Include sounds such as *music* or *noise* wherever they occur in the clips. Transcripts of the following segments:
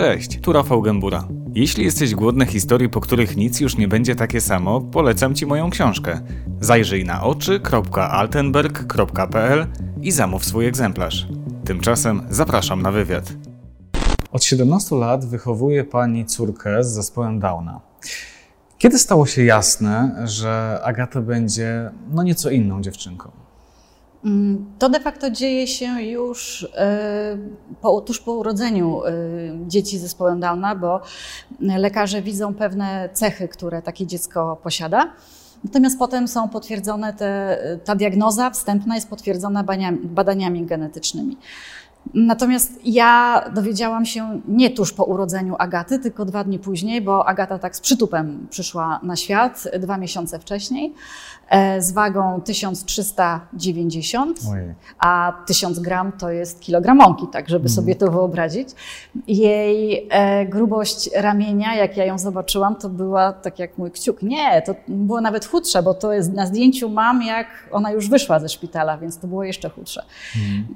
Cześć, tu Rafał Gębura. Jeśli jesteś głodny historii, po których nic już nie będzie takie samo, polecam Ci moją książkę. Zajrzyj na oczy.altenberg.pl i zamów swój egzemplarz. Tymczasem zapraszam na wywiad. Od 17 lat wychowuje Pani córkę z zespołem Downa. Kiedy stało się jasne, że Agata będzie no nieco inną dziewczynką? Mm, to de facto dzieje się już e, po, tuż po urodzeniu e, dzieci z zespołem Downa, bo lekarze widzą pewne cechy, które takie dziecko posiada. Natomiast potem są potwierdzone, te, ta diagnoza wstępna jest potwierdzona badaniami, badaniami genetycznymi. Natomiast ja dowiedziałam się nie tuż po urodzeniu Agaty, tylko dwa dni później, bo Agata tak z przytupem przyszła na świat dwa miesiące wcześniej. E, z wagą 1390, Ojej. a 1000 gram to jest kilogram mąki, tak żeby mm. sobie to wyobrazić. Jej e, grubość ramienia, jak ja ją zobaczyłam, to była tak jak mój kciuk. Nie, to było nawet chudsze, bo to jest na zdjęciu mam, jak ona już wyszła ze szpitala, więc to było jeszcze chudsze.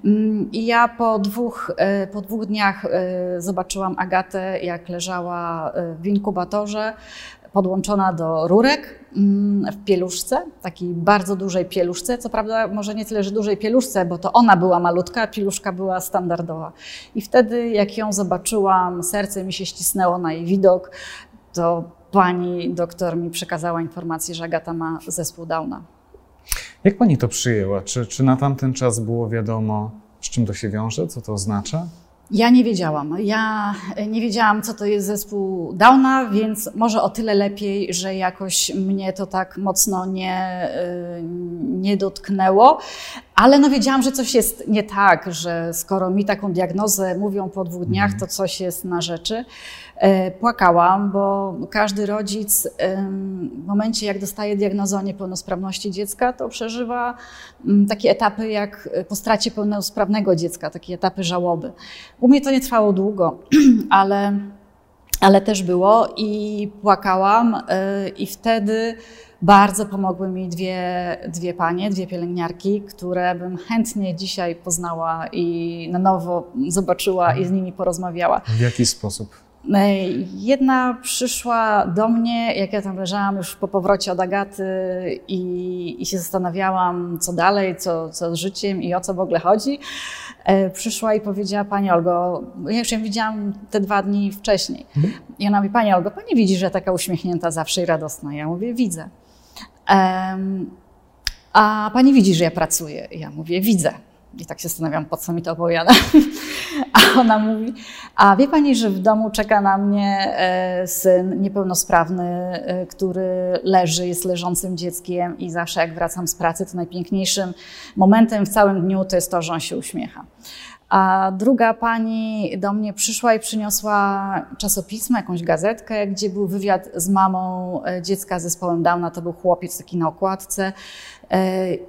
Mm. I ja po dwóch, e, po dwóch dniach zobaczyłam Agatę, jak leżała w inkubatorze podłączona do rurek mm, w pieluszce, takiej bardzo dużej pieluszce. Co prawda, może nie tyle, że dużej pieluszce, bo to ona była malutka, a pieluszka była standardowa. I wtedy, jak ją zobaczyłam, serce mi się ścisnęło na jej widok, to pani doktor mi przekazała informację, że Agata ma zespół Downa. Jak pani to przyjęła? Czy, czy na tamten czas było wiadomo, z czym to się wiąże, co to oznacza? Ja nie wiedziałam. Ja nie wiedziałam, co to jest zespół Downa, więc może o tyle lepiej, że jakoś mnie to tak mocno nie, y, nie dotknęło. Ale no wiedziałam, że coś jest nie tak, że skoro mi taką diagnozę mówią po dwóch dniach, to coś jest na rzeczy. E, płakałam, bo każdy rodzic w momencie, jak dostaje diagnozę o niepełnosprawności dziecka, to przeżywa mm, takie etapy jak po stracie pełnosprawnego dziecka, takie etapy żałoby. U mnie to nie trwało długo, *clears throat* ale, ale też było i płakałam e, i wtedy bardzo pomogły mi dwie, dwie panie, dwie pielęgniarki, które bym chętnie dzisiaj poznała i na nowo zobaczyła i z nimi porozmawiała. W jaki sposób? E, jedna przyszła do mnie, jak ja tam leżałam już po powrocie od Agaty i, i się zastanawiałam, co dalej, co, co z życiem i o co w ogóle chodzi. E, przyszła i powiedziała, Pani Olgo, ja już ją widziałam te dwa dni wcześniej. Mhm. I ona mówi, Pani Olgo, Pani widzi, że taka uśmiechnięta zawsze i radosna. Ja mówię, widzę. Um, a Pani widzi, że ja pracuję? Ja mówię, widzę. I tak się zastanawiam, po co mi to opowiada. *laughs* A ona mówi, a wie pani, że w domu czeka na mnie e, syn niepełnosprawny, e, który leży, jest leżącym dzieckiem i zawsze jak wracam z pracy, to najpiękniejszym momentem w całym dniu to jest to, że on się uśmiecha. A druga pani do mnie przyszła i przyniosła czasopismo, jakąś gazetkę, gdzie był wywiad z mamą e, dziecka z zespołem Downa. To był chłopiec taki na okładce.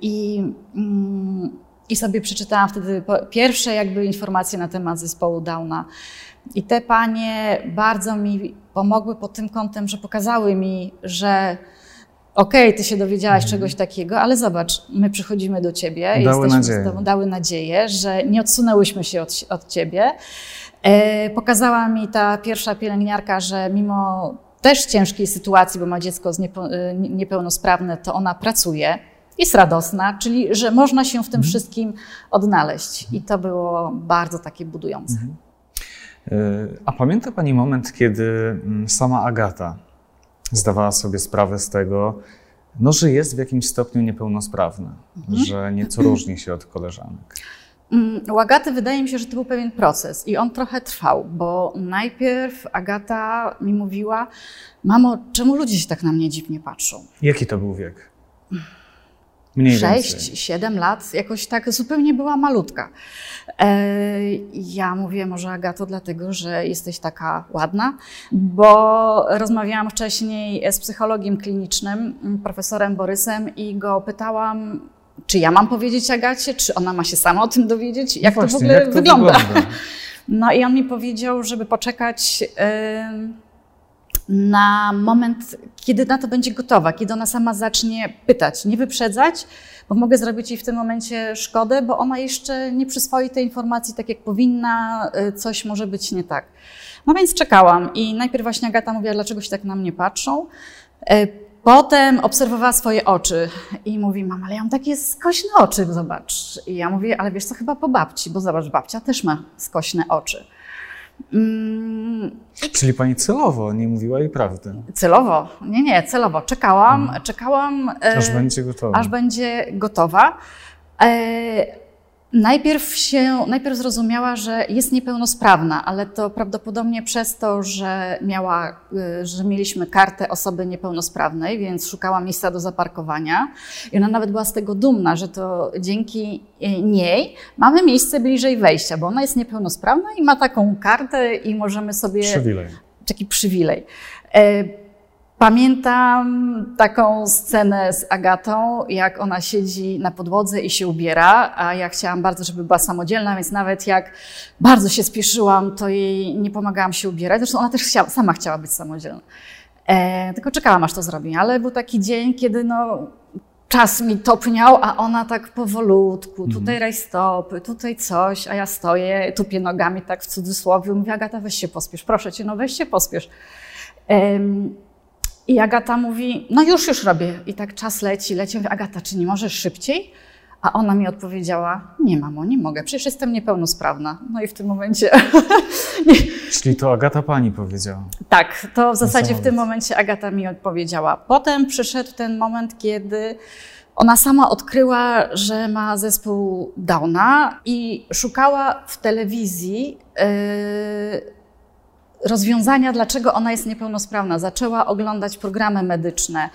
I mm, i sobie przeczytałam wtedy pierwsze jakby informacje na temat zespołu Downa. I te panie bardzo mi pomogły pod tym kątem, że pokazały mi, że okej, okay, ty się dowiedziałaś mhm. czegoś takiego, ale zobacz, my przychodzimy do ciebie, dały jesteśmy nadzieję. tobą, dały nadzieję, że nie odsunęłyśmy się od, od ciebie. E, pokazała mi ta pierwsza pielęgniarka, że mimo też ciężkiej sytuacji, bo ma dziecko z e, niepełnosprawne, to ona pracuje jest radosna, czyli że można się w tym mhm. wszystkim odnaleźć. I to było bardzo takie budujące. Mhm. E, a pamięta Pani moment, kiedy mm, sama Agata zdawała sobie sprawę z tego, no, że jest w jakimś stopniu niepełnosprawna, mhm. że nieco różni się od koleżanek? Mm, u Agaty wydaje mi się, że to był pewien proces i on trochę trwał, bo najpierw Agata mi mówiła: Mamo, czemu ludzie się tak na mnie dziwnie patrzą? Jaki to był wiek? Mniej 6, 7 lat, jakoś tak zupełnie była malutka. E, ja mówię, może Agato, dlatego, że jesteś taka ładna, bo rozmawiałam wcześniej z psychologiem klinicznym, profesorem Borysem i go pytałam, czy ja mam powiedzieć Agacie, czy ona ma się sama o tym dowiedzieć, jak no właśnie, to w ogóle to wygląda. wygląda. No i on mi powiedział, żeby poczekać na moment, kiedy na to będzie gotowa, kiedy ona sama zacznie pytać, nie wyprzedzać, bo mogę zrobić jej w tym momencie szkodę, bo ona jeszcze nie przyswoi tej informacji tak, jak powinna, y, coś może być nie tak. No więc czekałam i najpierw właśnie Agata mówiła, dlaczego się tak na mnie patrzą. Y, potem obserwowała swoje oczy i mówi, mama, ale ja mam takie skośne oczy, zobacz. I ja mówię, ale wiesz co, chyba po babci, bo zobacz, babcia też ma skośne oczy. Mm. Czyli pani celowo nie mówiła jej prawdy? Celowo? Nie, nie, celowo. Czekałam, hmm. czekałam. Aż e, będzie gotowa. Aż będzie gotowa. E, Najpierw się, najpierw zrozumiała, że jest niepełnosprawna, ale to prawdopodobnie przez to, że miała, y, że mieliśmy kartę osoby niepełnosprawnej, więc szukała miejsca do zaparkowania. I ona nawet była z tego dumna, że to dzięki y, niej mamy miejsce bliżej wejścia, bo ona jest niepełnosprawna i ma taką kartę i możemy sobie. Przywilej. Taki przywilej. Pamiętam taką scenę z Agatą, jak ona siedzi na podłodze i się ubiera, a ja chciałam bardzo, żeby była samodzielna, więc nawet jak bardzo się spieszyłam, to jej nie pomagałam się ubierać. Zresztą ona też chciała, sama chciała być samodzielna. E, tylko czekałam, aż to zrobi. Ale był taki dzień, kiedy no, czas mi topniał, a ona tak powolutku, mhm. tutaj rajstopy, tutaj coś, a ja stoję, tupię nogami tak w cudzysłowie, mówię, Agata, weź się pospiesz, proszę cię, no weź się pospiesz. I Agata mówi, no już, już robię. I tak czas leci, leci. Mówię, Agata, czy nie możesz szybciej? A ona mi odpowiedziała, nie mamo, nie mogę, przecież jestem niepełnosprawna. No i w tym momencie... *laughs* Czyli to Agata pani powiedziała? Tak, to w zasadzie w tym momencie Agata mi odpowiedziała. Potem przyszedł ten moment, kiedy ona sama odkryła, że ma zespół Downa i szukała w telewizji yy, rozwiązania, dlaczego ona jest niepełnosprawna. Zaczęła oglądać programy medyczne.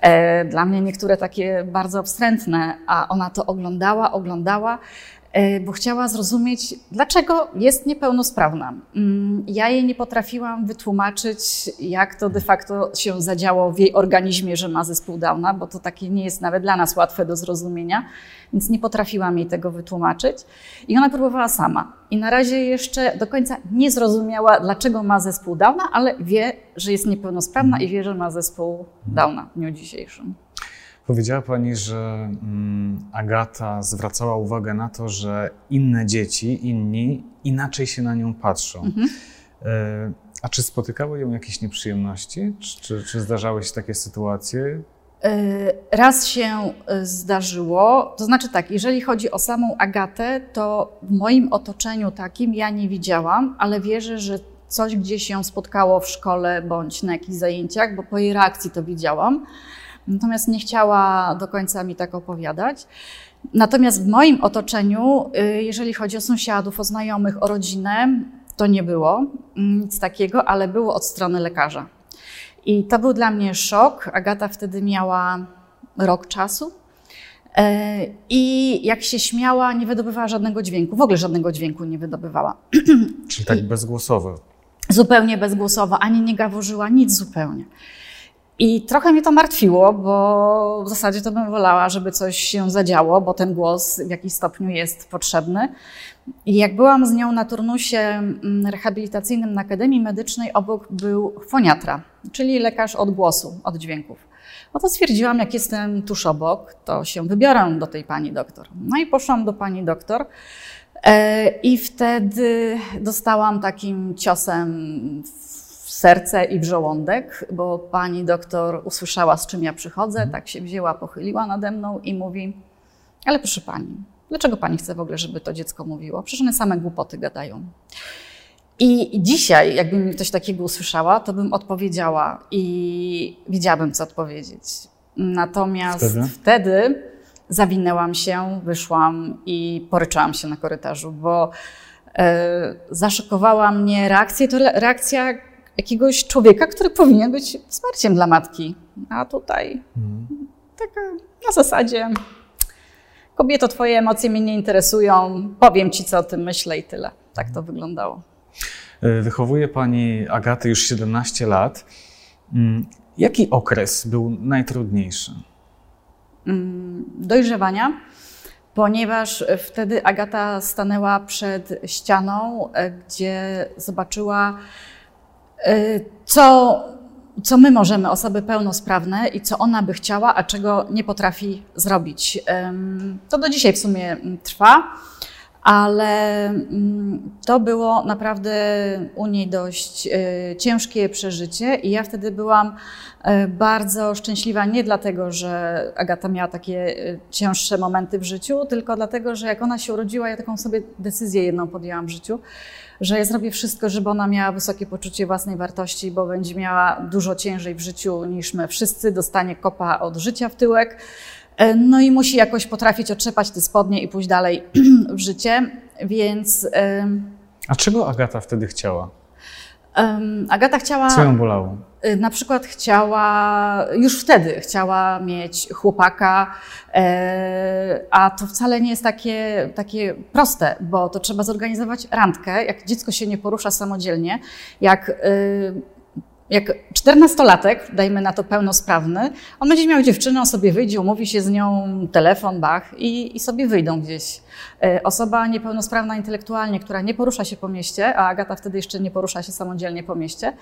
E, dla mnie niektóre takie bardzo wstrętne, a ona to oglądała, oglądała bo chciała zrozumieć, dlaczego jest niepełnosprawna. Mm, ja jej nie potrafiłam wytłumaczyć, jak to de facto się zadziało w jej organizmie, że ma zespół Downa, bo to takie nie jest nawet dla nas łatwe do zrozumienia, więc nie potrafiłam jej tego wytłumaczyć. I ona próbowała sama. I na razie jeszcze do końca nie zrozumiała, dlaczego ma zespół Downa, ale wie, że jest niepełnosprawna i wie, że ma zespół Downa w dniu dzisiejszym. Powiedziała Pani, że mm, Agata zwracała uwagę na to, że inne dzieci, inni inaczej się na nią patrzą. Mhm. E, a czy spotykały ją jakieś nieprzyjemności? Czy, czy, czy zdarzały się takie sytuacje? E, raz się e, zdarzyło, to znaczy tak, jeżeli chodzi o samą Agatę, to w moim otoczeniu takim ja nie widziałam, ale wierzę, że coś gdzieś się spotkało w szkole bądź na jakichś zajęciach, bo po jej reakcji to widziałam. Natomiast nie chciała do końca mi tak opowiadać. Natomiast w moim otoczeniu, y, jeżeli chodzi o sąsiadów, o znajomych, o rodzinę, to nie było nic takiego, ale było od strony lekarza. I to był dla mnie szok. Agata wtedy miała rok czasu. E, I jak się śmiała, nie wydobywała żadnego dźwięku. W ogóle żadnego dźwięku nie wydobywała. Czyli tak bezgłosowo. Zupełnie bezgłosowo, ani nie gaworzyła, nic zupełnie. I trochę mnie to martwiło, bo w zasadzie to bym wolała, żeby coś się zadziało, bo ten głos w jakiś stopniu jest potrzebny. I jak byłam z nią na turnusie mm, rehabilitacyjnym na Akademii Medycznej, obok był foniatra, czyli lekarz od głosu, od dźwięków. No to stwierdziłam, jak jestem tuż obok, to się wybiorę do tej pani doktor. No i poszłam do pani doktor. E, I wtedy dostałam takim ciosem serce i w żołądek, bo pani doktor usłyszała, z czym ja przychodzę, mhm. tak się wzięła, pochyliła nade mną i mówi: Ale proszę pani, dlaczego pani chce w ogóle, żeby to dziecko mówiło? Przecież one same głupoty gadają. I dzisiaj, jakby mi ktoś takiego usłyszała, to bym odpowiedziała i wiedziałabym, co odpowiedzieć. Natomiast wtedy, wtedy zawinęłam się, wyszłam i poryczyłam się na korytarzu, bo e, zaszokowała mnie reakcja. To reakcja jakiegoś człowieka, który powinien być wsparciem dla matki. A tutaj hmm. taka na zasadzie kobieto, twoje emocje mnie nie interesują, powiem ci, co o tym myślę i tyle. Tak to wyglądało. E, wychowuje pani Agaty już 17 lat. Mm, jaki okres był najtrudniejszy? Mm, dojrzewania, ponieważ wtedy Agata stanęła przed ścianą, e, gdzie zobaczyła co co my możemy, osoby pełnosprawne, i co ona by chciała, a czego nie potrafi zrobić. To do dzisiaj w sumie trwa ale mm, to było naprawdę u niej dość e, ciężkie przeżycie i ja wtedy byłam e, bardzo szczęśliwa nie dlatego, że Agata miała takie e, cięższe momenty w życiu, tylko dlatego, że jak ona się urodziła, ja taką sobie decyzję jedną podjęłam w życiu, że ja zrobię wszystko, żeby ona miała wysokie poczucie własnej wartości, bo będzie miała dużo ciężej w życiu niż my. Wszyscy, dostanie kopa od życia w tyłek no i musi jakoś potrafić otrzepać te spodnie i pójść dalej *clears throat* w życie, więc... A czego Agata wtedy chciała? Agata chciała. Co ją bolało? Y, na przykład chciała, już wtedy chciała mieć chłopaka, e, a to wcale nie jest takie, takie proste, bo to trzeba zorganizować randkę. Jak dziecko się nie porusza samodzielnie, jak jak czternastolatek, dajmy na to pełnosprawny, on będzie miał dziewczynę, on sobie wyjdzie, umówi się z nią, telefon, bach i, i sobie wyjdą gdzieś. E, osoba niepełnosprawna intelektualnie, która nie porusza się po mieście, a Agata wtedy jeszcze nie porusza się samodzielnie po mieście,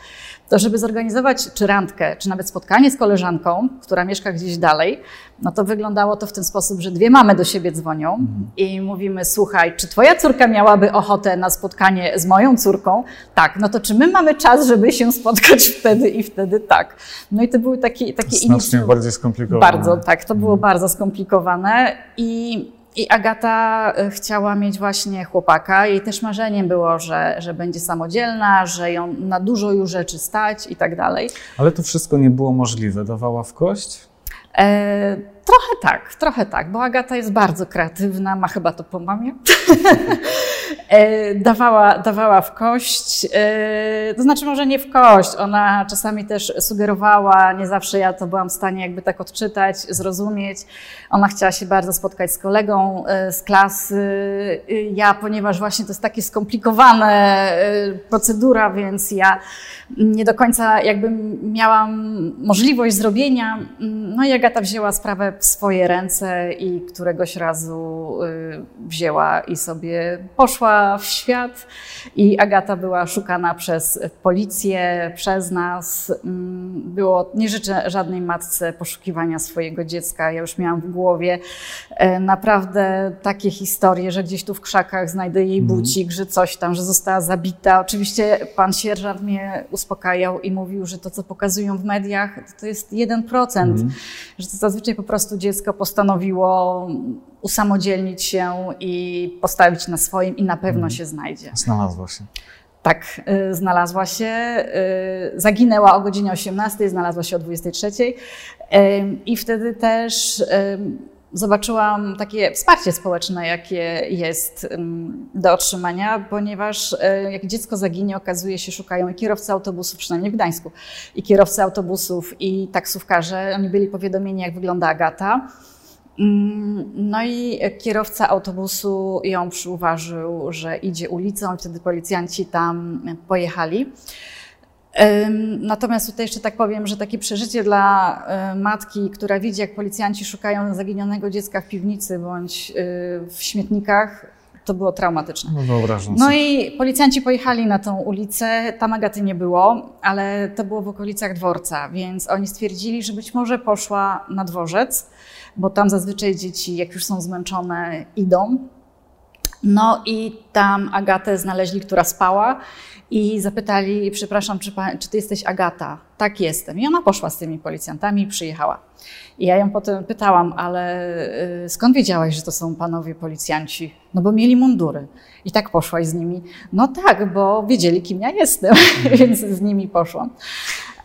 to żeby zorganizować czy randkę, czy nawet spotkanie z koleżanką, która mieszka gdzieś dalej, no to wyglądało to w ten sposób, że dwie mamy do siebie dzwonią mhm. i mówimy, słuchaj, czy twoja córka miałaby ochotę na spotkanie z moją córką? Tak, no to czy my mamy czas, żeby się spotkać *laughs* wtedy i wtedy tak. No i to były takie, takie Znacznie bardziej skomplikowane. Bardzo, tak, to było mhm. bardzo skomplikowane i i Agata e, chciała mieć właśnie chłopaka. Jej też marzeniem było, że, że będzie samodzielna, że ją na dużo już rzeczy stać i tak dalej. Ale to wszystko nie było możliwe. Dawała w kość? E, trochę tak, trochę tak, bo Agata jest bardzo kreatywna, ma chyba to po mamie. *laughs* e, dawała, dawała w kość, e, to znaczy może nie w kość, ona czasami też sugerowała, nie zawsze ja to byłam w stanie jakby tak odczytać, zrozumieć. Ona chciała się bardzo spotkać z kolegą e, z klasy. Ja, ponieważ właśnie to jest takie skomplikowane procedura, więc ja nie do końca jakby miałam możliwość zrobienia. No i Agata wzięła sprawę w swoje ręce i któregoś razu wzięła i sobie poszła w świat. I Agata była szukana przez policję, przez nas. Mm, było, nie życzę żadnej matce poszukiwania swojego dziecka. Ja już miałam w głowie e, naprawdę takie historie, że gdzieś tu w krzakach znajdę jej mhm. bucik, że coś tam, że została zabita. Oczywiście pan sierżant mnie uspokajał i mówił, że to, co pokazują w mediach, to jest 1%, mm. że to zazwyczaj po prostu dziecko postanowiło usamodzielnić się i postawić na swoim i na pewno mm. się znajdzie. Znalazła się. Tak, y, znalazła się. Y, zaginęła o godzinie 18, znalazła się o 23. Y, I wtedy też zobaczyłam takie wsparcie społeczne, jakie jest do otrzymania, ponieważ jak dziecko zaginie, okazuje się, szukają i kierowcy autobusów, przynajmniej w Gdańsku, i kierowcy autobusów, i taksówkarze. Oni byli powiadomieni, jak wygląda Agata. Mm, no i kierowca autobusu ją przyuważył, że idzie ulicą, i wtedy policjanci tam pojechali. Natomiast tutaj jeszcze tak powiem, że takie przeżycie dla e, matki, która widzi, jak policjanci szukają zaginionego dziecka w piwnicy bądź e, w śmietnikach, to było traumatyczne. No, wyobrażam no i policjanci pojechali na tą ulicę, tam Agaty nie było, ale to było w okolicach dworca, więc oni stwierdzili, że być może poszła na dworzec, bo tam zazwyczaj dzieci, jak już są zmęczone, idą. No i tam Agatę znaleźli, która spała i zapytali, przepraszam, czy, pan, czy ty jesteś Agata? Tak jestem. I ona poszła z tymi policjantami i przyjechała. I ja ją potem pytałam, ale y, skąd wiedziałaś, że to są panowie policjanci? No bo mieli mundury. I tak poszłaś z nimi. No tak, bo wiedzieli, kim ja jestem, *laughs* więc z nimi poszłam.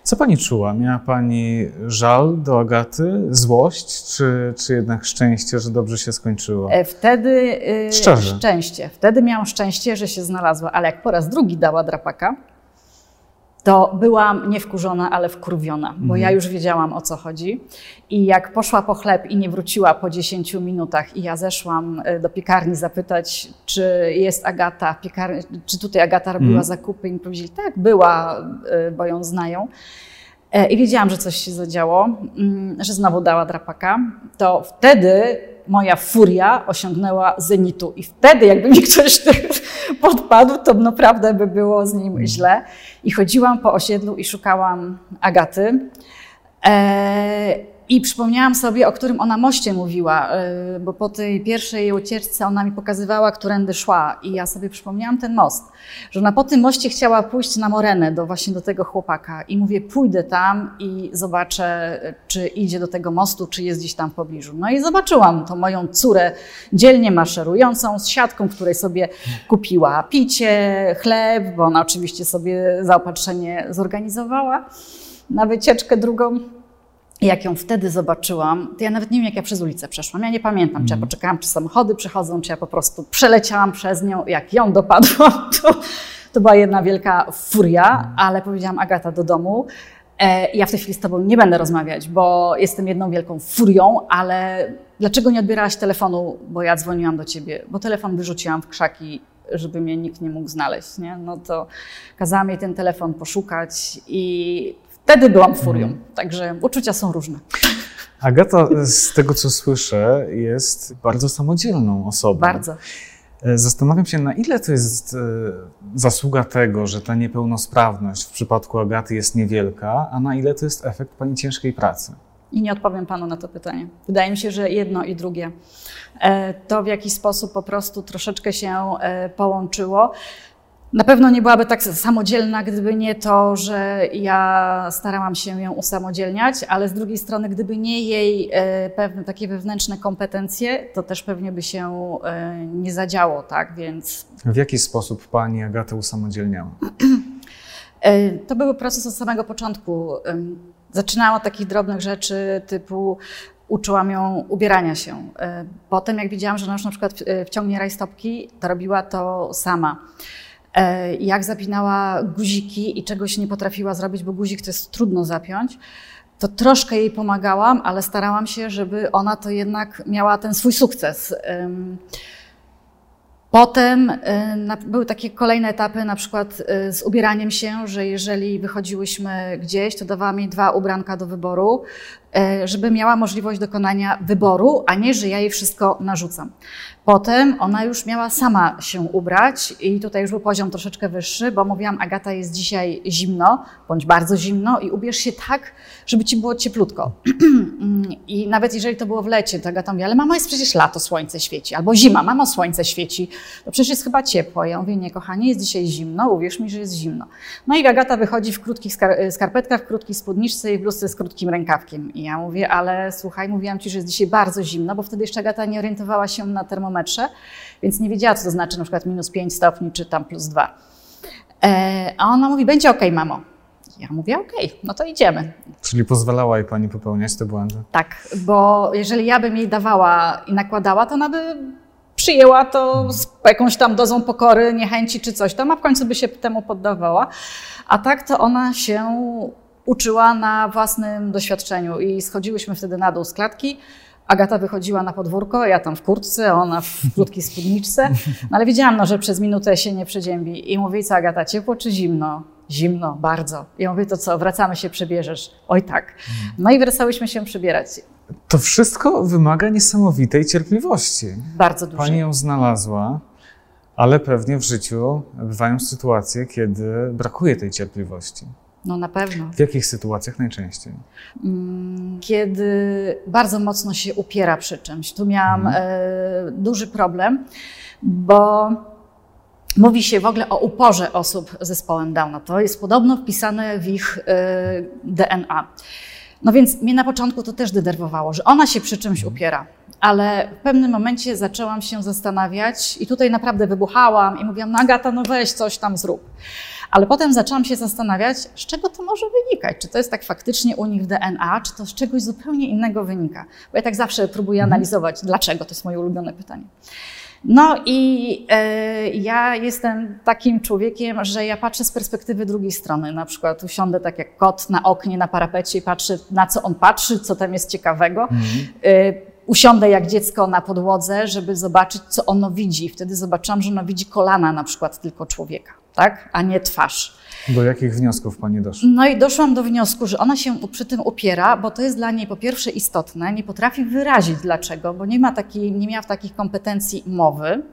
Co pani czuła? Miała pani żal do Agaty, złość, czy, czy jednak szczęście, że dobrze się skończyło? E, wtedy yy, Szczerze. szczęście. Wtedy miałam szczęście, że się znalazła, ale jak po raz drugi dała drapaka, to byłam nie wkurzona, ale wkurwiona, bo mhm. ja już wiedziałam o co chodzi. I jak poszła po chleb i nie wróciła po 10 minutach, i ja zeszłam e, do piekarni zapytać, czy jest Agata, piekarni, czy tutaj Agata robiła mhm. zakupy, i mi powiedzieli, tak, była, e, bo ją znają. E, I wiedziałam, że coś się zadziało, mm, że znowu dała drapaka. To wtedy moja furia osiągnęła zenitu. I wtedy, jakby mi ktoś *laughs* podpadł, to naprawdę by było z nim źle. I chodziłam po osiedlu i szukałam Agaty. E, i przypomniałam sobie, o którym ona moście mówiła, y, bo po tej pierwszej jej ucieczce ona mi pokazywała, którędy szła. I ja sobie przypomniałam ten most, że ona po tym moście chciała pójść na Morenę, do, właśnie do tego chłopaka. I mówię, pójdę tam i zobaczę, czy idzie do tego mostu, czy jest gdzieś tam w pobliżu. No i zobaczyłam tą moją córę dzielnie maszerującą z siatką, której sobie kupiła picie, chleb, bo ona oczywiście sobie zaopatrzenie zorganizowała na wycieczkę drugą. I jak ją wtedy zobaczyłam, to ja nawet nie wiem, jak ja przez ulicę przeszłam. Ja nie pamiętam, czy ja mhm. poczekałam, czy samochody przechodzą, czy ja po prostu przeleciałam przez nią. Jak ją dopadłam, *laughs* to, to była jedna wielka furia, mhm. ale powiedziałam Agata do domu. E, ja w tej chwili z tobą nie będę rozmawiać, bo jestem jedną wielką furią, ale dlaczego nie odbierałaś telefonu, bo ja dzwoniłam do ciebie? Bo telefon wyrzuciłam w krzaki, żeby mnie nikt nie mógł znaleźć. Nie? No to kazałam jej ten telefon poszukać i Wtedy byłam furią, mm. także uczucia są różne. Agata, z tego co słyszę, jest bardzo samodzielną osobą. Bardzo. E, zastanawiam się, na ile to jest e, zasługa tego, że ta niepełnosprawność w przypadku Agaty jest niewielka, a na ile to jest efekt pani ciężkiej pracy. I nie odpowiem panu na to pytanie. Wydaje mi się, że jedno i drugie. E, to w jakiś sposób po prostu troszeczkę się połączyło. Na pewno nie byłaby tak samodzielna, gdyby nie to, że ja starałam się ją usamodzielniać, ale z drugiej strony, gdyby nie jej e, pewne takie wewnętrzne kompetencje, to też pewnie by się e, nie zadziało, tak? Więc. W jaki sposób pani Agatę usamodzielniała? *clears throat* E, to był proces od samego początku. Zaczynała od takich drobnych rzeczy typu uczyłam ją ubierania się. Potem, jak widziałam, że ona już na przykład wciągnie rajstopki, to robiła to sama. E, jak zapinała guziki i czegoś nie potrafiła zrobić, bo guzik to jest trudno zapiąć, to troszkę jej pomagałam, ale starałam się, żeby ona to jednak miała ten swój sukces. Potem e, były takie kolejne etapy, na przykład e, z ubieraniem się, że jeżeli wychodziłyśmy gdzieś, to dawałam jej dwa ubranka do wyboru, żeby miała możliwość dokonania wyboru, a nie, że ja jej wszystko narzucam. Potem ona już miała sama się ubrać i tutaj już był poziom troszeczkę wyższy, bo mówiłam, Agata jest dzisiaj zimno, bądź bardzo zimno i ubierz się tak, żeby ci było cieplutko. *clears throat* I nawet jeżeli to było w lecie, to Agata mówi, ale mama jest przecież lato, słońce świeci, albo zima, mamo, słońce świeci, to przecież jest chyba ciepło. Ja mówię, nie kochanie, jest dzisiaj zimno, uwierz mi, że jest zimno. No i Agata wychodzi w krótkich skarpetkach, w krótkiej spódniczce i w bluzce z krótkim rękawkiem. I ja mówię, ale słuchaj, mówiłam ci, że jest dzisiaj bardzo zimno, bo wtedy jeszcze Agata nie orientowała się na termometr termometrze, więc nie wiedziała, co to znaczy na przykład minus 5 stopni czy tam plus 2. E, a ona mówi, będzie ok, mamo. Ja mówię, okej, okay, no to idziemy. Czyli pozwalała jej pani popełniać te błędy? Tak, bo jeżeli ja bym jej dawała i nakładała, to ona by przyjęła to z jakąś tam dozą pokory, niechęci czy coś tam, a w końcu by się temu poddawała. A tak to ona się uczyła na własnym doświadczeniu i schodziłyśmy wtedy na dół z klatki. Agata wychodziła na podwórko, ja tam w kurtce, ona w *laughs* krótkiej spódniczce, no ale widziałam, no, że przez minutę się nie przedziębi. I mówię, co Agata, ciepło czy zimno? Zimno, bardzo. I mówię, to co, wracamy się, przebierzesz? Oj tak. No i wracałyśmy się przebierać. To wszystko wymaga niesamowitej cierpliwości. Bardzo dużo. Pani ją znalazła, ale pewnie w życiu bywają sytuacje, kiedy brakuje tej cierpliwości. No na pewno. W jakich sytuacjach najczęściej? Mm, kiedy bardzo mocno się upiera przy czymś. Tu miałam mhm. e, duży problem, bo mówi się w ogóle o uporze osób z zespołem Downa. To jest podobno wpisane w ich e, DNA. No więc mnie na początku to też denerwowało, że ona się przy czymś mhm. upiera. Ale w pewnym momencie zaczęłam się zastanawiać i tutaj naprawdę wybuchałam i mówiłam, no Agata, no weź coś tam zrób. Ale potem zaczęłam się zastanawiać, z czego to może wynikać. Czy to jest tak faktycznie u nich w DNA, czy to z czegoś zupełnie innego wynika. Bo ja tak zawsze próbuję mhm. analizować, dlaczego. To jest moje ulubione pytanie. No i e, ja jestem takim człowiekiem, że ja patrzę z perspektywy drugiej strony. Na przykład usiądę tak jak kot na oknie, na parapecie i patrzę, na co on patrzy, co tam jest ciekawego. Mhm. E, usiądę jak dziecko na podłodze, żeby zobaczyć, co ono widzi. Wtedy zobaczyłam, że ono widzi kolana na przykład tylko człowieka tak? a nie twarz. Do jakich wniosków Pani doszła? No i doszłam do wniosku, że ona się przy tym upiera, bo to jest dla niej po pierwsze istotne, nie potrafi wyrazić dlaczego, bo nie, ma takiej, nie miała takich kompetencji mowy.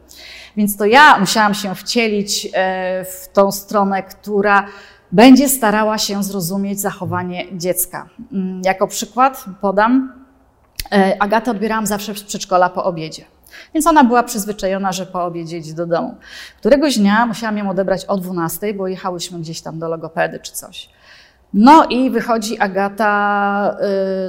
Więc to ja musiałam się wcielić e, w tą stronę, która będzie starała się zrozumieć zachowanie dziecka. Mm, jako przykład podam, Agatę odbierałam zawsze z przedszkola po obiedzie. Więc ona była przyzwyczajona, że po obiedzie idzie do domu. Któregoś dnia musiałam ją odebrać o 12, bo jechałyśmy gdzieś tam do logopedy czy coś. No i wychodzi Agata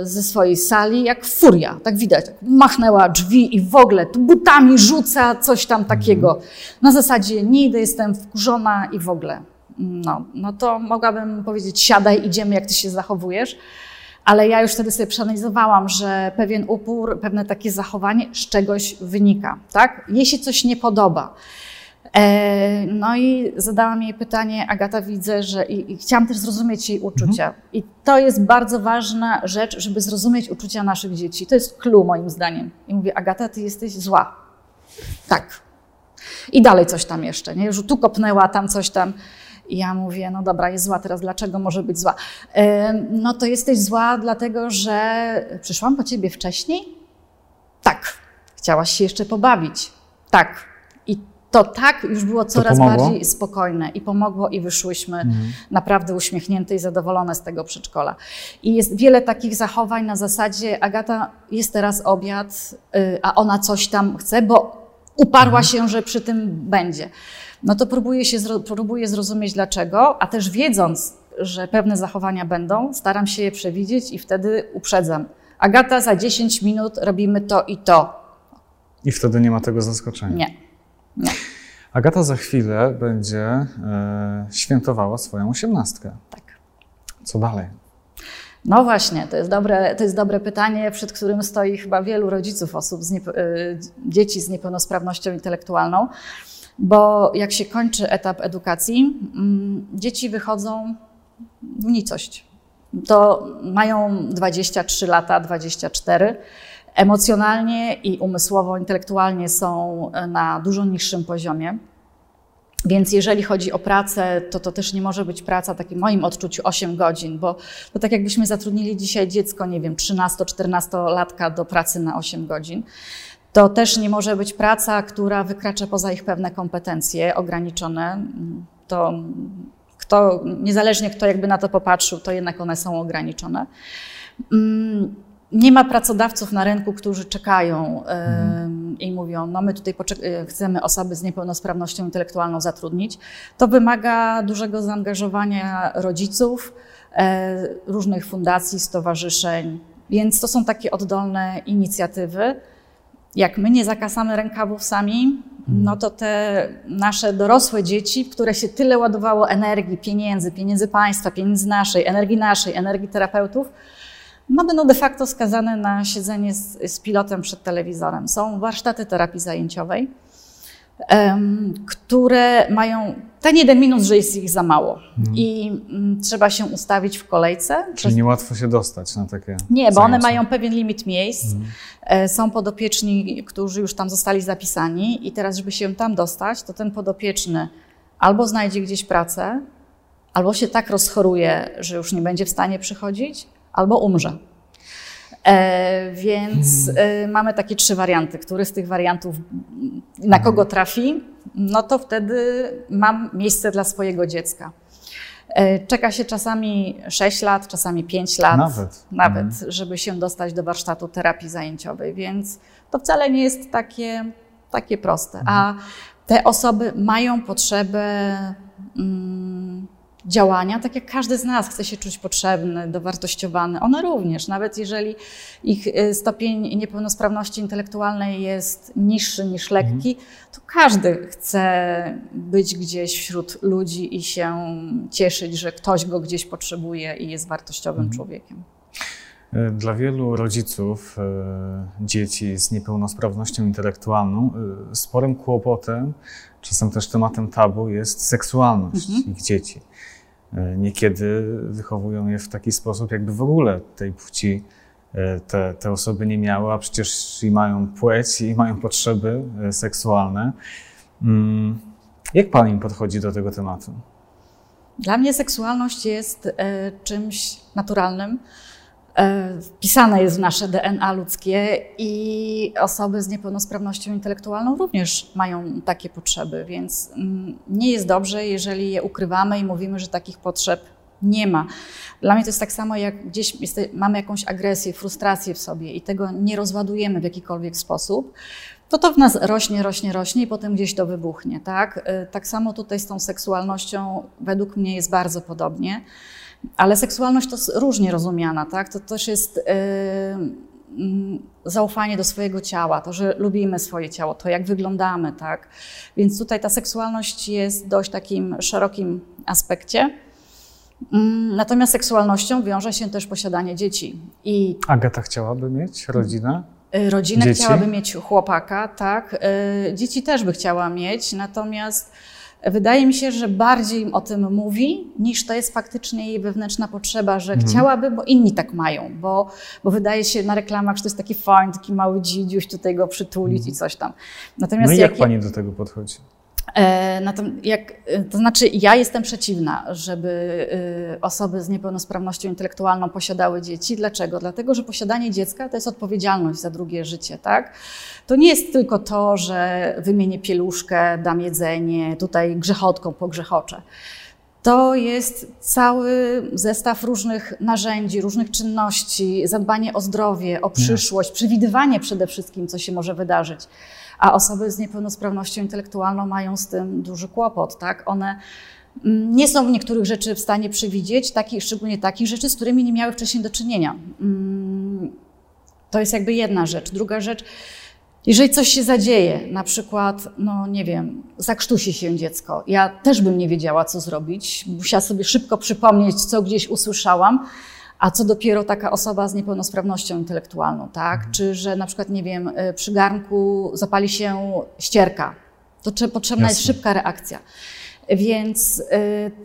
y, ze swojej sali jak furia, tak widać. Tak machnęła drzwi i w ogóle tu butami rzuca coś tam takiego. Na zasadzie nie idę, jestem wkurzona i w ogóle. No, no to mogłabym powiedzieć siadaj, idziemy jak ty się zachowujesz. Ale ja już wtedy sobie przeanalizowałam, że pewien upór, pewne takie zachowanie z czegoś wynika, tak? Jej się coś nie podoba. E, no i zadałam jej pytanie, Agata, widzę, że i, i chciałam też zrozumieć jej uczucia. Mhm. I to jest bardzo ważna rzecz, żeby zrozumieć uczucia naszych dzieci. To jest clue moim zdaniem. I mówię, Agata, ty jesteś zła. Tak. I dalej coś tam jeszcze, nie? Już tu kopnęła, tam coś tam. I ja mówię, no dobra, jest zła, teraz dlaczego może być zła? E, no to jesteś zła, dlatego że przyszłam po ciebie wcześniej? Tak. Chciałaś się jeszcze pobawić? Tak. I to tak już było coraz bardziej spokojne i pomogło i wyszłyśmy mhm. naprawdę uśmiechnięte i zadowolone z tego przedszkola. I jest wiele takich zachowań na zasadzie Agata, jest teraz obiad, y, a ona coś tam chce, bo uparła mhm. się, że przy tym będzie no to próbuję, się, próbuję zrozumieć dlaczego, a też wiedząc, że pewne zachowania będą, staram się je przewidzieć i wtedy uprzedzam. Agata, za 10 minut robimy to i to. I wtedy nie ma tego zaskoczenia. Nie. nie. Agata za chwilę będzie e, świętowała swoją osiemnastkę. Tak. Co dalej? No właśnie, to jest, dobre, to jest dobre pytanie, przed którym stoi chyba wielu rodziców osób, z e, dzieci z niepełnosprawnością intelektualną bo jak się kończy etap edukacji, mm, dzieci wychodzą w nicość. To mają 23 lata, 24. Emocjonalnie i umysłowo, intelektualnie są na dużo niższym poziomie. Więc jeżeli chodzi o pracę, to to też nie może być praca, tak w moim odczuciu, 8 godzin, bo to tak jakbyśmy zatrudnili dzisiaj dziecko, nie wiem, 13-14 do pracy na 8 godzin. To też nie może być praca, która wykracza poza ich pewne kompetencje ograniczone. To kto, niezależnie kto jakby na to popatrzył, to jednak one są ograniczone. Mm, nie ma pracodawców na rynku, którzy czekają mhm. i mówią, no my tutaj e, chcemy osoby z niepełnosprawnością intelektualną zatrudnić. To wymaga dużego zaangażowania rodziców, e, różnych fundacji, stowarzyszeń, więc to są takie oddolne inicjatywy jak my nie zakasamy rękawów sami, mhm. no to te nasze dorosłe dzieci, które się tyle ładowało energii, pieniędzy, pieniędzy państwa, pieniędzy naszej, energii naszej, energii terapeutów, no będą de facto skazane na siedzenie z, z pilotem przed telewizorem. Są warsztaty terapii zajęciowej które mają ten jeden minus, że jest ich za mało mhm. i mm, trzeba się ustawić w kolejce. Czyli przez... niełatwo się dostać na takie. Nie, bo zajęcia. one mają pewien limit miejsc. E, są podopieczni, którzy już tam zostali zapisani, i teraz, żeby się tam dostać, to ten podopieczny albo znajdzie gdzieś pracę, albo się tak rozchoruje, że już nie będzie w stanie przychodzić, albo umrze. E, więc hmm. e, mamy takie trzy warianty. Który z tych wariantów na kogo hmm. trafi, no to wtedy mam miejsce dla swojego dziecka. E, czeka się czasami 6 lat, czasami 5 lat, nawet, nawet hmm. żeby się dostać do warsztatu terapii zajęciowej, więc to wcale nie jest takie, takie proste. A te osoby mają potrzebę. Mm, działania, tak jak każdy z nas chce się czuć potrzebny, dowartościowany. One również, nawet jeżeli ich y, stopień niepełnosprawności intelektualnej jest niższy niż lekki, mhm. to każdy chce być gdzieś wśród ludzi i się cieszyć, że ktoś go gdzieś potrzebuje i jest wartościowym mhm. człowiekiem. E, dla wielu rodziców e, dzieci z niepełnosprawnością intelektualną e, sporym kłopotem, czasem też tematem tabu jest seksualność mhm. ich dzieci. E, niekiedy wychowują je w taki sposób, jakby w ogóle tej płci e, te, te osoby nie miały, a przecież i mają płeć, i mają potrzeby e, seksualne. Mm, jak Pani podchodzi do tego tematu? Dla mnie seksualność jest czymś naturalnym. E, wpisane jest w nasze DNA ludzkie i osoby z niepełnosprawnością intelektualną również mają takie potrzeby, więc mm, nie jest dobrze, jeżeli je ukrywamy i mówimy, że takich potrzeb nie ma. Dla mnie to jest tak samo, jak gdzieś mamy jakąś agresję, frustrację w sobie i tego nie rozładujemy w jakikolwiek sposób, to to w nas rośnie, rośnie, rośnie i potem gdzieś to wybuchnie. Tak, y, tak samo tutaj z tą seksualnością według mnie jest bardzo podobnie, ale seksualność to jest różnie rozumiana. Tak? To też jest yy, zaufanie do swojego ciała, to, że lubimy swoje ciało, to jak wyglądamy. Tak? Więc tutaj ta seksualność jest dość takim szerokim aspekcie. Mm, natomiast seksualnością wiąże się też posiadanie dzieci. I Agata chciałaby mieć rodzinę? Y, rodzinę dzieci? chciałaby mieć chłopaka, tak. Y, dzieci też by chciała mieć, natomiast wydaje mi się, że bardziej o tym mówi, niż to jest faktycznie jej wewnętrzna potrzeba, że mhm. chciałaby, bo inni tak mają, bo, bo wydaje się na reklamach, że to jest taki fajny, taki mały dzidziuś, tutaj go przytulić mhm. i coś tam. Natomiast no i jak, jak pani do tego podchodzi? E, jak, to znaczy, ja jestem przeciwna, żeby e, osoby z niepełnosprawnością intelektualną posiadały dzieci. Dlaczego? Dlatego, że posiadanie dziecka to jest odpowiedzialność za drugie życie, tak? To nie jest tylko to, że wymienię pieluszkę, dam jedzenie, tutaj grzechotką pogrzechoczę. To jest cały zestaw różnych narzędzi, różnych czynności, zadbanie o zdrowie, o przyszłość, przewidywanie przede wszystkim, co się może wydarzyć a osoby z niepełnosprawnością intelektualną mają z tym duży kłopot. Tak? One mm, nie są niektórych rzeczy w stanie przewidzieć, takich, szczególnie takich rzeczy, z którymi nie miały wcześniej do czynienia. Mm, to jest jakby jedna rzecz. Druga rzecz, jeżeli coś się zadzieje, na przykład, no nie wiem, zakrztusi się dziecko, ja też bym nie wiedziała, co zrobić, musiała sobie szybko przypomnieć, co gdzieś usłyszałam, a co dopiero taka osoba z niepełnosprawnością intelektualną, tak? Czy że na przykład, nie wiem, y, przy garnku zapali się ścierka. To czy potrzebna Jasne. jest szybka reakcja. Więc y,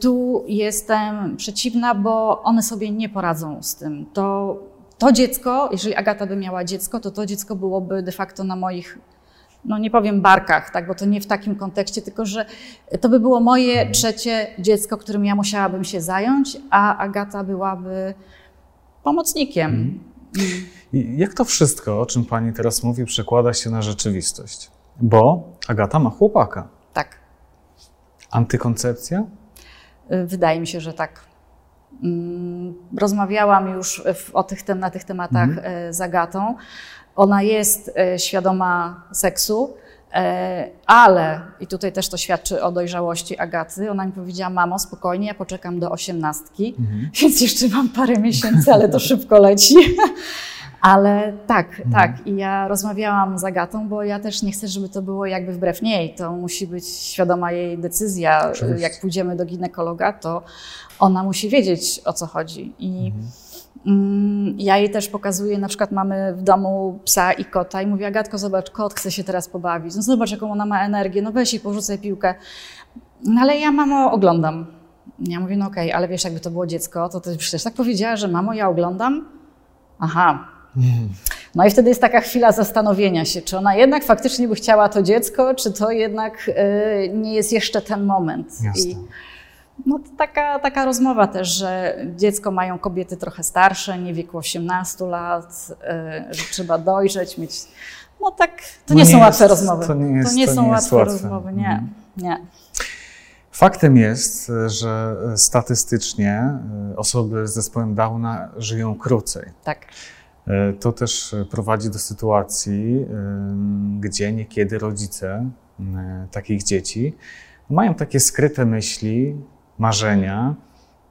tu jestem przeciwna, bo one sobie nie poradzą z tym. To, to dziecko, jeżeli Agata by miała dziecko, to to dziecko byłoby de facto na moich no nie powiem barkach, tak, bo to nie w takim kontekście, tylko że to by było moje trzecie dziecko, którym ja musiałabym się zająć, a Agata byłaby pomocnikiem. Mhm. I jak to wszystko, o czym Pani teraz mówi, przekłada się na rzeczywistość? Bo Agata ma chłopaka. Tak. Antykoncepcja? Wydaje mi się, że tak. Mm, rozmawiałam już o tych, na tych tematach mhm. Y, z Agatą. Ona jest y, świadoma seksu. E, ale, i tutaj też to świadczy o dojrzałości Agaty, ona mi powiedziała, mamo, spokojnie, ja poczekam do osiemnastki, mhm. *laughs* więc jeszcze mam parę miesięcy, ale to szybko leci. *laughs* Ale tak, mhm. tak. I ja rozmawiałam z Agatą, bo ja też nie chcę, żeby to było jakby wbrew niej. To musi być świadoma jej decyzja. Oczywiście. Jak pójdziemy do ginekologa, to ona musi wiedzieć, o co chodzi. I mhm. Mm, ja jej też pokazuję, na przykład mamy w domu psa i kota i mówię, Agatko, zobacz, kot chce się teraz pobawić. No zobacz, jaką ona ma energię, no weź i porzucaj piłkę. No ale ja, mamo, oglądam. Ja mówię, no okej, okay, ale wiesz, jakby to było dziecko, to ty przecież tak powiedziała, że mamo, ja oglądam? Aha. No i wtedy jest taka chwila zastanowienia się, czy ona jednak faktycznie by chciała to dziecko, czy to jednak y, nie jest jeszcze ten moment. Jasne. I, no taka, taka rozmowa też, że dziecko mają kobiety trochę starsze, nie wieku 18 lat, y, że trzeba dojrzeć, mieć. No tak, to no nie, nie, są jest, łatwe rozmowy. To nie, jest, to nie to są nie łatwe, łatwe rozmowy, nie, mhm. nie. Faktem jest, że statystycznie y, osoby z zespołem Downa żyją krócej. Tak. Y, to też prowadzi do sytuacji, gdzie niekiedy rodzice takich dzieci mają takie skryte myśli, marzenia.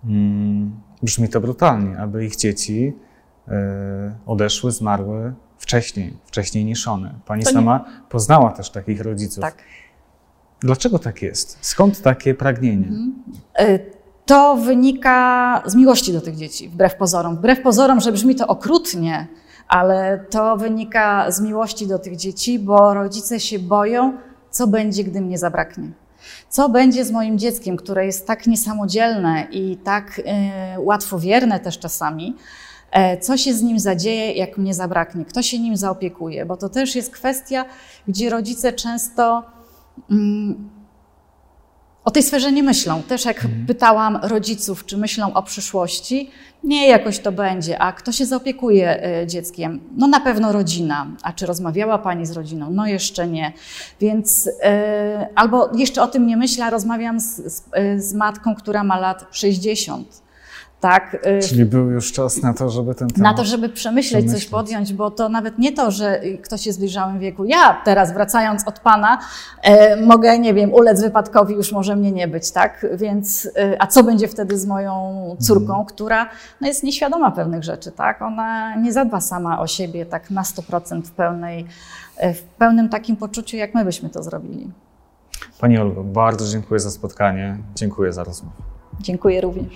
Mm, brzmi to brutalnie, aby ich dzieci e, odeszły, zmarły wcześniej, wcześniej niż one. Pani to sama nie... poznała też takich rodziców. Tak. Dlaczego tak jest? Skąd takie pragnienie? Mhm. E, to wynika z miłości do tych dzieci, wbrew pozorom. Wbrew pozorom, że brzmi to okrutnie, ale to wynika z miłości do tych dzieci, bo rodzice się boją, co będzie, gdy mnie zabraknie. Co będzie z moim dzieckiem, które jest tak niesamodzielne i tak y, łatwowierne też czasami? E, co się z nim zadzieje, jak mnie zabraknie? Kto się nim zaopiekuje? Bo to też jest kwestia, gdzie rodzice często mm, o tej sferze nie myślą. Też jak mhm. pytałam rodziców, czy myślą o przyszłości, nie jakoś to będzie, a kto się zaopiekuje e, dzieckiem? No na pewno rodzina. A czy rozmawiała Pani z rodziną? No jeszcze nie. Więc e, albo jeszcze o tym nie myślę, rozmawiam z, z, e, z matką, która ma lat 60 tak? Y, Czyli był już czas na to, żeby ten temat... Na to, żeby przemyśleć, przemyśleć, coś podjąć, bo to nawet nie to, że ktoś jest w wieku. Ja teraz wracając od Pana e, mogę, nie wiem, ulec wypadkowi, już może mnie nie być, tak? Więc, e, a co będzie wtedy z moją córką, hmm. która no, jest nieświadoma pewnych rzeczy, tak? Ona nie zadba sama o siebie tak na 100% w pełnej, w pełnym takim poczuciu, jak my byśmy to zrobili. Pani Olgo, bardzo dziękuję za spotkanie. Dziękuję za rozmowę. Dziękuję również.